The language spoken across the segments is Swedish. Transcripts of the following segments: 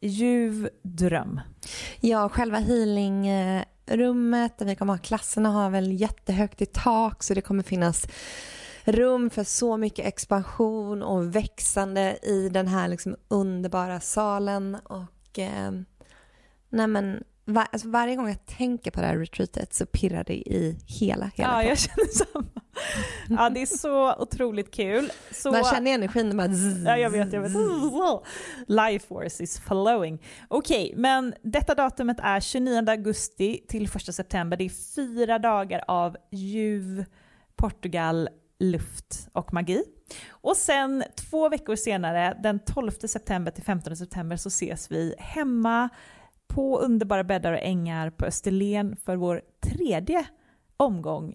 ljuv dröm. Ja, själva healingrummet där vi kommer ha klasserna har väl jättehögt i tak så det kommer finnas rum för så mycket expansion och växande i den här liksom underbara salen och eh, nej men var, alltså varje gång jag tänker på det här retreatet så pirrar det i hela, hela Ja, jag känner samma. Ja, det är så otroligt kul. Så... Man känner energin bara Ja, jag vet, jag vet. Life force is flowing. Okej, okay, men detta datumet är 29 augusti till 1 september. Det är fyra dagar av ljuv Portugal, luft och magi. Och sen två veckor senare, den 12 september till 15 september, så ses vi hemma på underbara bäddar och ängar på Österlen för vår tredje omgång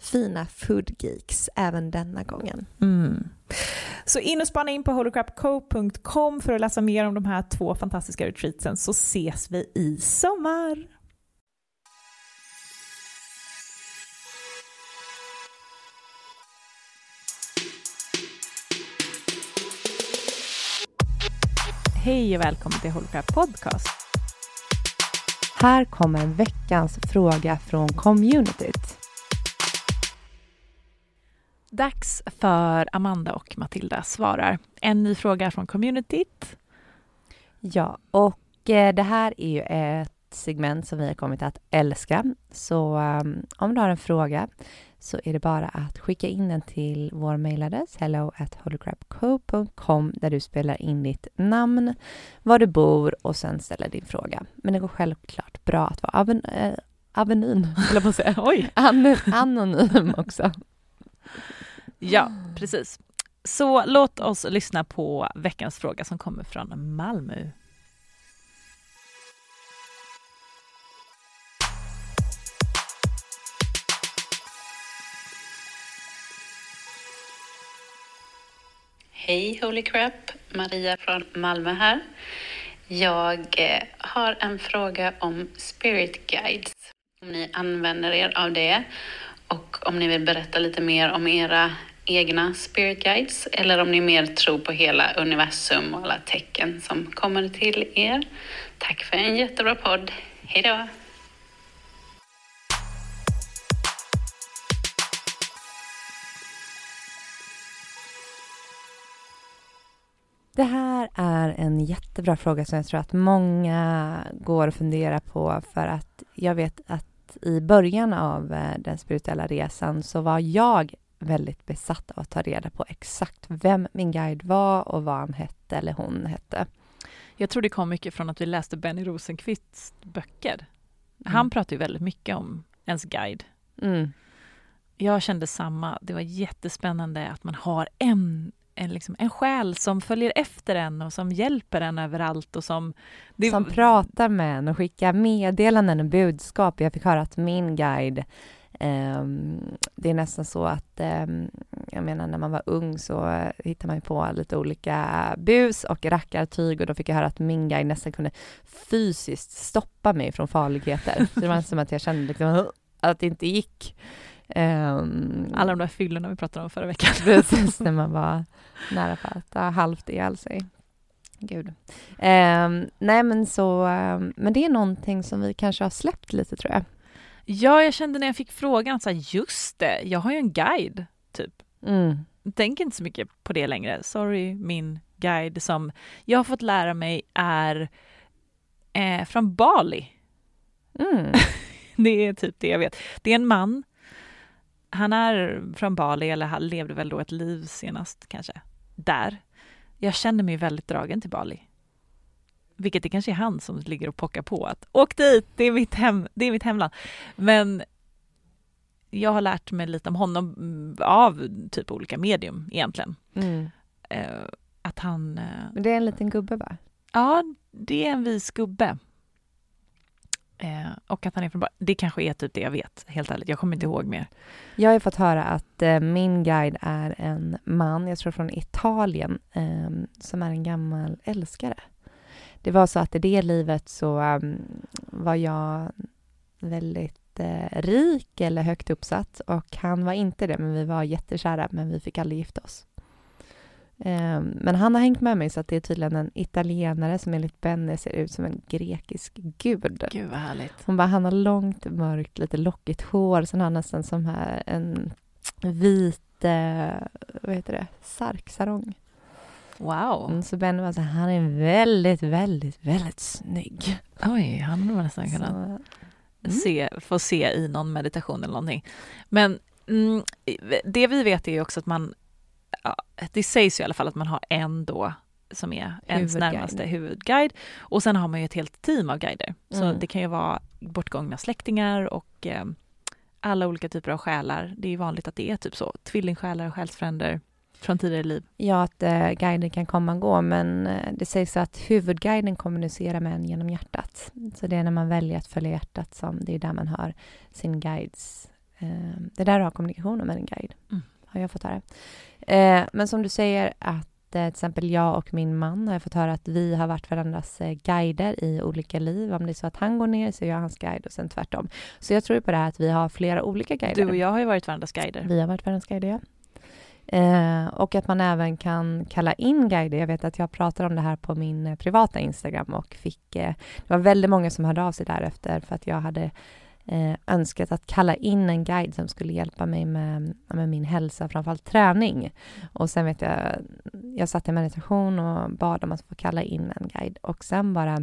fina foodgeeks även denna gången. Mm. Så in och spana in på holocrapco.com för att läsa mer om de här två fantastiska retreatsen så ses vi i sommar. Hej och välkommen till Holocrap Podcast. Här kommer veckans fråga från communityt. Dags för Amanda och Matilda svarar. En ny fråga från communityt. Ja, och eh, det här är ju ett segment som vi har kommit att älska. Så um, om du har en fråga så är det bara att skicka in den till vår mejladress hello at där du spelar in ditt namn, var du bor och sen ställer din fråga. Men det går självklart bra att vara aven, äh, avenym, eller på säga. Oj. An anonym också. Ja, precis. Så låt oss lyssna på veckans fråga som kommer från Malmö. Hej Holy Crap! Maria från Malmö här. Jag eh, har en fråga om Spirit Guides. Om ni använder er av det och om ni vill berätta lite mer om era egna spirit guides eller om ni mer tror på hela universum och alla tecken som kommer till er. Tack för en jättebra podd. Hejdå. Det här är en jättebra fråga som jag tror att många går och funderar på för att jag vet att i början av eh, den spirituella resan så var jag väldigt besatt av att ta reda på exakt vem min guide var och vad han hette eller hon hette. Jag tror det kom mycket från att vi läste Benny Rosenqvists böcker. Mm. Han pratar ju väldigt mycket om ens guide. Mm. Jag kände samma. Det var jättespännande att man har en en, liksom, en själ som följer efter en och som hjälper en överallt och som... Det... Som pratar med en och skickar meddelanden och budskap. Jag fick höra att min guide Um, det är nästan så att, um, jag menar när man var ung så uh, hittade man på lite olika bus och rackartyg och då fick jag höra att min guide nästan kunde fysiskt stoppa mig från farligheter. Så det var som att jag kände liksom, att det inte gick. Um, Alla de där fyllorna vi pratade om förra veckan. Precis, när man var nära på att ha halvt ihjäl sig. Gud. Um, nej, men så... Um, men det är någonting som vi kanske har släppt lite, tror jag. Ja, jag kände när jag fick frågan, så här, just det, jag har ju en guide, typ. Mm. Tänker inte så mycket på det längre. Sorry, min guide som jag har fått lära mig är eh, från Bali. Mm. det är typ det jag vet. Det är en man han är från Bali, eller han levde väl då ett liv senast kanske, där. Jag känner mig väldigt dragen till Bali. Vilket det kanske är han som ligger och pockar på att åk dit, det är mitt, hem, det är mitt hemland. Men jag har lärt mig lite om honom mm, av typ olika medium egentligen. Mm. Uh, att han... Uh, Men det är en liten gubbe va? Ja, det är en vis gubbe. Och att han är från Det kanske är typ det jag vet, helt ärligt. Jag kommer inte ihåg mer. Jag har fått höra att eh, min guide är en man, jag tror från Italien, eh, som är en gammal älskare. Det var så att i det livet så um, var jag väldigt eh, rik eller högt uppsatt och han var inte det, men vi var jättekära, men vi fick aldrig gifta oss. Ehm, men han har hängt med mig så att det är tydligen en italienare som enligt Benny ser ut som en grekisk gud. Gud vad härligt. Hon bara, han har långt, mörkt, lite lockigt hår, sen har han nästan som här en vit, eh, vad heter det, sarksarong. Wow. Mm, så Benny var så han är väldigt, väldigt, väldigt snygg. Oj, han hade nästan kunnat mm. se, få se i någon meditation eller någonting. Men mm, det vi vet är ju också att man ja, det sägs ju i alla fall att man har en då som är ens närmaste huvudguide. Och sen har man ju ett helt team av guider. Så mm. det kan ju vara bortgångna släktingar och eh, alla olika typer av själar. Det är vanligt att det är typ så. Tvillingsjälar och själsfränder från tidigare liv. Ja, att eh, guiden kan komma och gå, men eh, det sägs att huvudguiden kommunicerar med en genom hjärtat. Så det är när man väljer att följa hjärtat som det är där man har sin guides... Eh, det är där du har kommunikationen med din guide, mm. Har jag fått höra. Eh, men som du säger att eh, till exempel jag och min man har fått höra att vi har varit varandras eh, guider i olika liv. Om det är så att han går ner så är jag hans guide och sen tvärtom. Så jag tror på det här att vi har flera olika guider. Du och jag har ju varit varandras guider. Vi har varit varandras guider, ja. Eh, och att man även kan kalla in guider. Jag vet att jag pratade om det här på min eh, privata Instagram och fick... Eh, det var väldigt många som hörde av sig därefter för att jag hade eh, önskat att kalla in en guide som skulle hjälpa mig med, med min hälsa, framförallt träning. Och sen vet jag, jag satt i meditation och bad om att få kalla in en guide. Och sen bara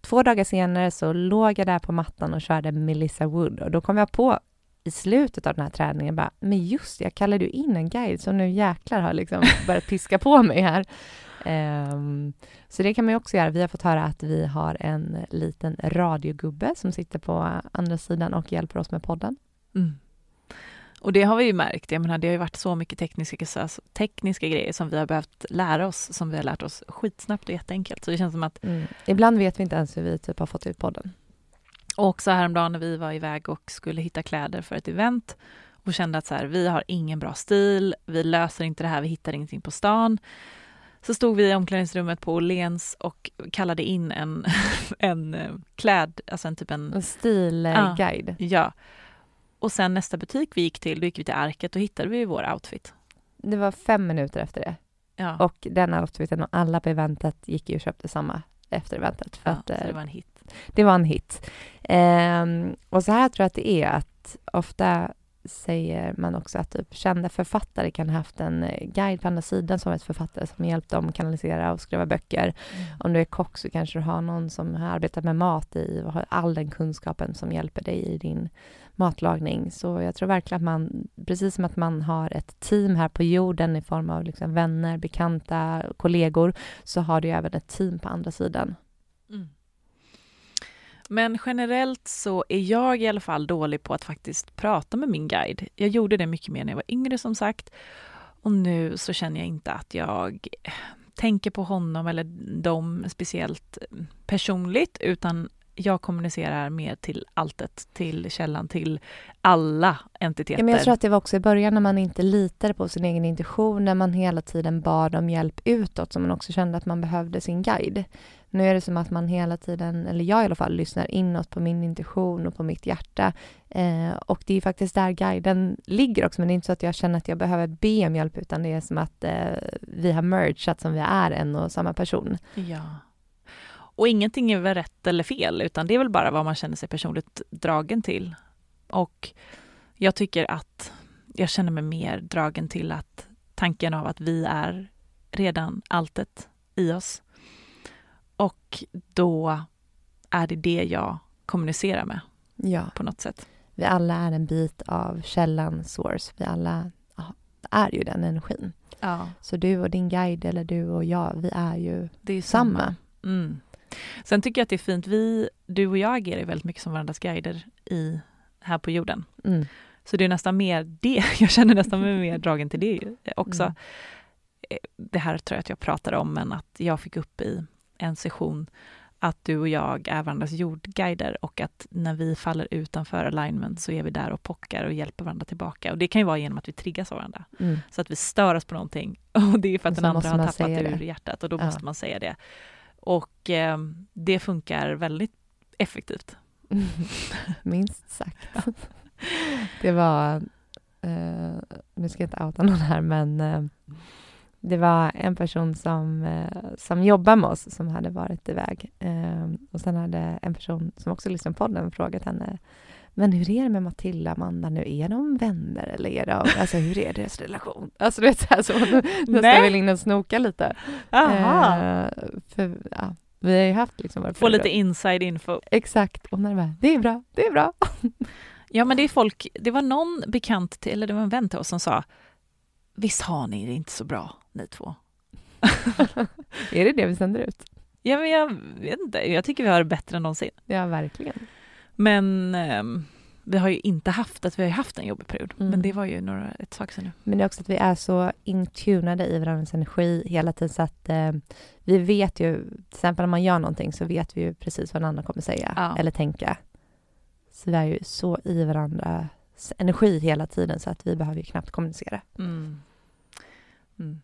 två dagar senare så låg jag där på mattan och körde Melissa Wood och då kom jag på i slutet av den här träningen bara, men just jag kallade ju in en guide som nu jäklar har liksom börjat piska på mig här. Um, så det kan man ju också göra. Vi har fått höra att vi har en liten radiogubbe som sitter på andra sidan och hjälper oss med podden. Mm. Och det har vi ju märkt. Jag menar, det har ju varit så mycket tekniska, tekniska grejer som vi har behövt lära oss, som vi har lärt oss skitsnabbt och jätteenkelt. Så det känns som att... Mm. Ibland vet vi inte ens hur vi typ har fått ut podden. Och så häromdagen när vi var iväg och skulle hitta kläder för ett event och kände att så här, vi har ingen bra stil, vi löser inte det här, vi hittar ingenting på stan så stod vi i omklädningsrummet på Åhléns och kallade in en, en eh, kläd, alltså en typ en... En stilguide. Ja, ja. Och sen nästa butik vi gick till, då gick vi till Arket och hittade vi vår outfit. Det var fem minuter efter det. Ja. Och den outfiten och alla på eventet gick ju och köpte samma efter eventet. För ja, att, det eh, var en hit. Det var en hit. Um, och så här tror jag att det är att ofta säger man också att typ kända författare kan ha haft en eh, guide på andra sidan som ett författare som hjälpt dem kanalisera och skriva böcker. Mm. Om du är kock så kanske du har någon som har arbetat med mat i och har all den kunskapen som hjälper dig i din matlagning. Så jag tror verkligen att man, precis som att man har ett team här på jorden i form av liksom vänner, bekanta, kollegor, så har du även ett team på andra sidan. Men generellt så är jag i alla fall dålig på att faktiskt prata med min guide. Jag gjorde det mycket mer när jag var yngre som sagt. Och nu så känner jag inte att jag tänker på honom eller dem speciellt personligt utan jag kommunicerar mer till alltet, till källan, till alla entiteter. Ja, men jag tror att det var också i början när man inte litade på sin egen intuition, när man hela tiden bad om hjälp utåt, som man också kände att man behövde sin guide. Nu är det som att man hela tiden, eller jag i alla fall, lyssnar inåt på min intuition och på mitt hjärta. Eh, och det är faktiskt där guiden ligger också, men det är inte så att jag känner att jag behöver be om hjälp, utan det är som att eh, vi har mergat som vi är en och samma person. Ja. Och ingenting är väl rätt eller fel, utan det är väl bara vad man känner sig personligt dragen till. Och jag tycker att jag känner mig mer dragen till att tanken av att vi är redan alltet i oss. Och då är det det jag kommunicerar med ja. på något sätt. Vi alla är en bit av källan, source. Vi alla är ju den energin. Ja. Så du och din guide eller du och jag, vi är ju det är samma. samma. Mm. Sen tycker jag att det är fint, vi, du och jag agerar väldigt mycket som varandras guider i, här på jorden. Mm. Så det är nästan mer det, jag känner nästan mig mer dragen till det också. Mm. Eh, det här tror jag att jag pratade om, men att jag fick upp i en session att du och jag är varandras jordguider och att när vi faller utanför alignment så är vi där och pockar och hjälper varandra tillbaka. Och det kan ju vara genom att vi triggas av varandra. Mm. Så att vi stör oss på någonting och det är för att den andra har tappat ur det. hjärtat och då ja. måste man säga det. Och eh, det funkar väldigt effektivt. Minst sagt. det var, eh, nu ska jag inte outa någon här, men eh, det var en person som, eh, som jobbar med oss som hade varit iväg. Eh, och sen hade en person som också lyssnade på podden frågat henne men hur är det med Matilda och Amanda nu? Är de vänner eller är de, alltså hur är deras relation? Alltså du vet så här så nästan vill in och snoka lite. Aha. Eh, för, ja, vi har ju haft liksom våra Få lite inside info. Exakt, och när det bara, det är bra, det är bra. ja men det är folk, det var någon bekant till, eller det var en vän till oss som sa Visst har ni det inte så bra, ni två? är det det vi sänder ut? Ja, men jag vet inte. Jag tycker vi har det bättre än någonsin. Ja, verkligen. Men eh, vi har ju inte haft att vi har haft en jobbig period. Mm. Men det var ju några, ett tag sedan nu. Men det är också att vi är så intunade i varandras energi hela tiden så att eh, vi vet ju, till exempel om man gör någonting så vet vi ju precis vad den andra kommer säga ja. eller tänka. Så vi är ju så i varandras energi hela tiden så att vi behöver ju knappt kommunicera. Mm. Mm.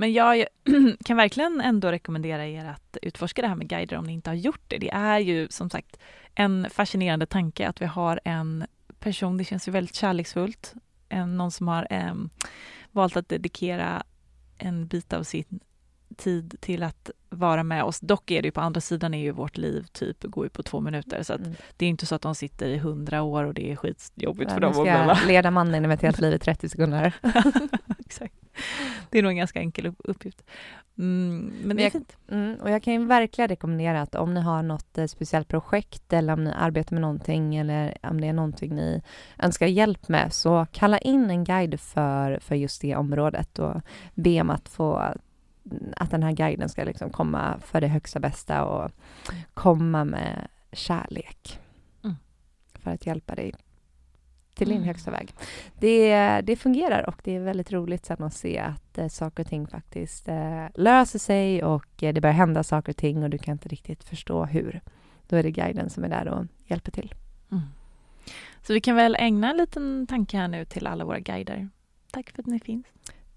Men jag kan verkligen ändå rekommendera er att utforska det här med guider om ni inte har gjort det. Det är ju som sagt en fascinerande tanke att vi har en person, det känns ju väldigt kärleksfullt, en, någon som har eh, valt att dedikera en bit av sin tid till att vara med oss. Dock är det ju på andra sidan är ju vårt liv typ går ju på två minuter så att mm. det är inte så att de sitter i hundra år och det är skitjobbigt ja, för dem att leda mannen med ett helt liv i 30 sekunder. Exakt. Det är nog en ganska enkel uppgift. Mm, men det är jag, fint. Mm, och jag kan ju verkligen rekommendera att om ni har något eh, speciellt projekt eller om ni arbetar med någonting eller om det är någonting ni önskar hjälp med så kalla in en guide för, för just det området och be om att få att den här guiden ska liksom komma för det högsta bästa och komma med kärlek mm. för att hjälpa dig till din högsta väg. Det, det fungerar och det är väldigt roligt sen att se att eh, saker och ting faktiskt eh, löser sig och eh, det börjar hända saker och ting och du kan inte riktigt förstå hur. Då är det guiden som är där och hjälper till. Mm. Så vi kan väl ägna en liten tanke här nu till alla våra guider. Tack för att ni finns.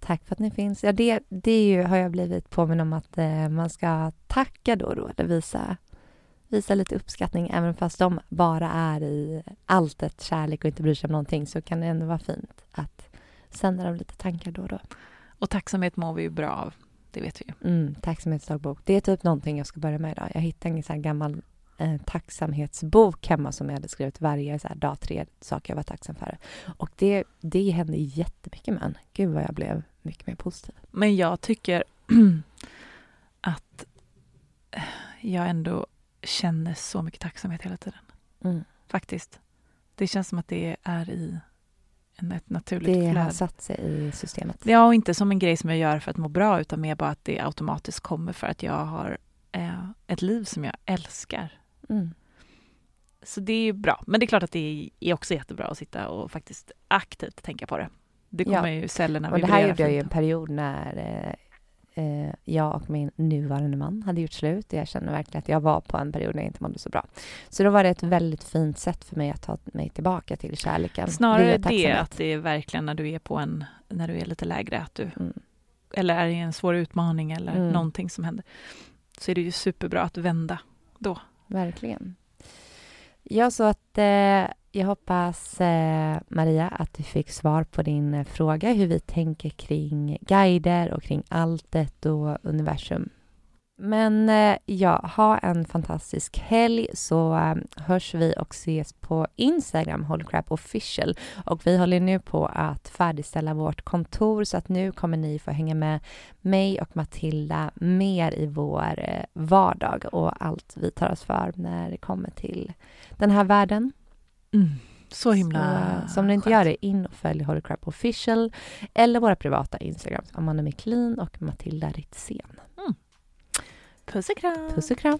Tack för att ni finns. Ja, det, det ju, har jag blivit påminn om att eh, man ska tacka då och då, eller visa visa lite uppskattning även fast de bara är i alltet kärlek och inte bryr sig om någonting så kan det ändå vara fint att sända dem lite tankar då och då. Och tacksamhet mår vi ju bra av, det vet vi ju. Mm, tacksamhetsdagbok. Det är typ någonting jag ska börja med idag. Jag hittade en här gammal eh, tacksamhetsbok hemma som jag hade skrivit varje så här, dag, tre saker jag var tacksam för. Och det, det hände jättemycket med en. Gud vad jag blev mycket mer positiv. Men jag tycker att jag ändå känner så mycket tacksamhet hela tiden. Mm. Faktiskt. Det känns som att det är i en, ett naturligt flöde. Det har satt sig i systemet. Ja, och inte som en grej som jag gör för att må bra utan mer bara att det automatiskt kommer för att jag har eh, ett liv som jag älskar. Mm. Så det är bra. Men det är klart att det är också jättebra att sitta och faktiskt aktivt tänka på det. Det kommer ju cellerna Och det vibrera här gjorde jag ju en period när eh, eh, jag och min nuvarande man hade gjort slut. Jag kände verkligen att jag var på en period när jag inte mådde så bra. Så då var det ett väldigt fint sätt för mig att ta mig tillbaka till kärleken. Snarare det att det är verkligen när du är på en, när du är lite lägre, att du, Mm. eller är i en svår utmaning eller Mm. någonting som händer, så är det ju superbra att vända då. Verkligen. Ja, så att eh, jag hoppas, eh, Maria, att du fick svar på din eh, fråga hur vi tänker kring guider och kring alltet och universum. Men eh, ja, ha en fantastisk helg så eh, hörs vi och ses på Instagram, Holycrap official. Och vi håller nu på att färdigställa vårt kontor så att nu kommer ni få hänga med mig och Matilda mer i vår eh, vardag och allt vi tar oss för när det kommer till den här världen. Så himla Så, så om ni inte skönt. gör det, in och följ Holycrap official eller våra privata Instagrams, Amanda Miklin och Matilda Ritzén. Puss och kram! Puss och kram!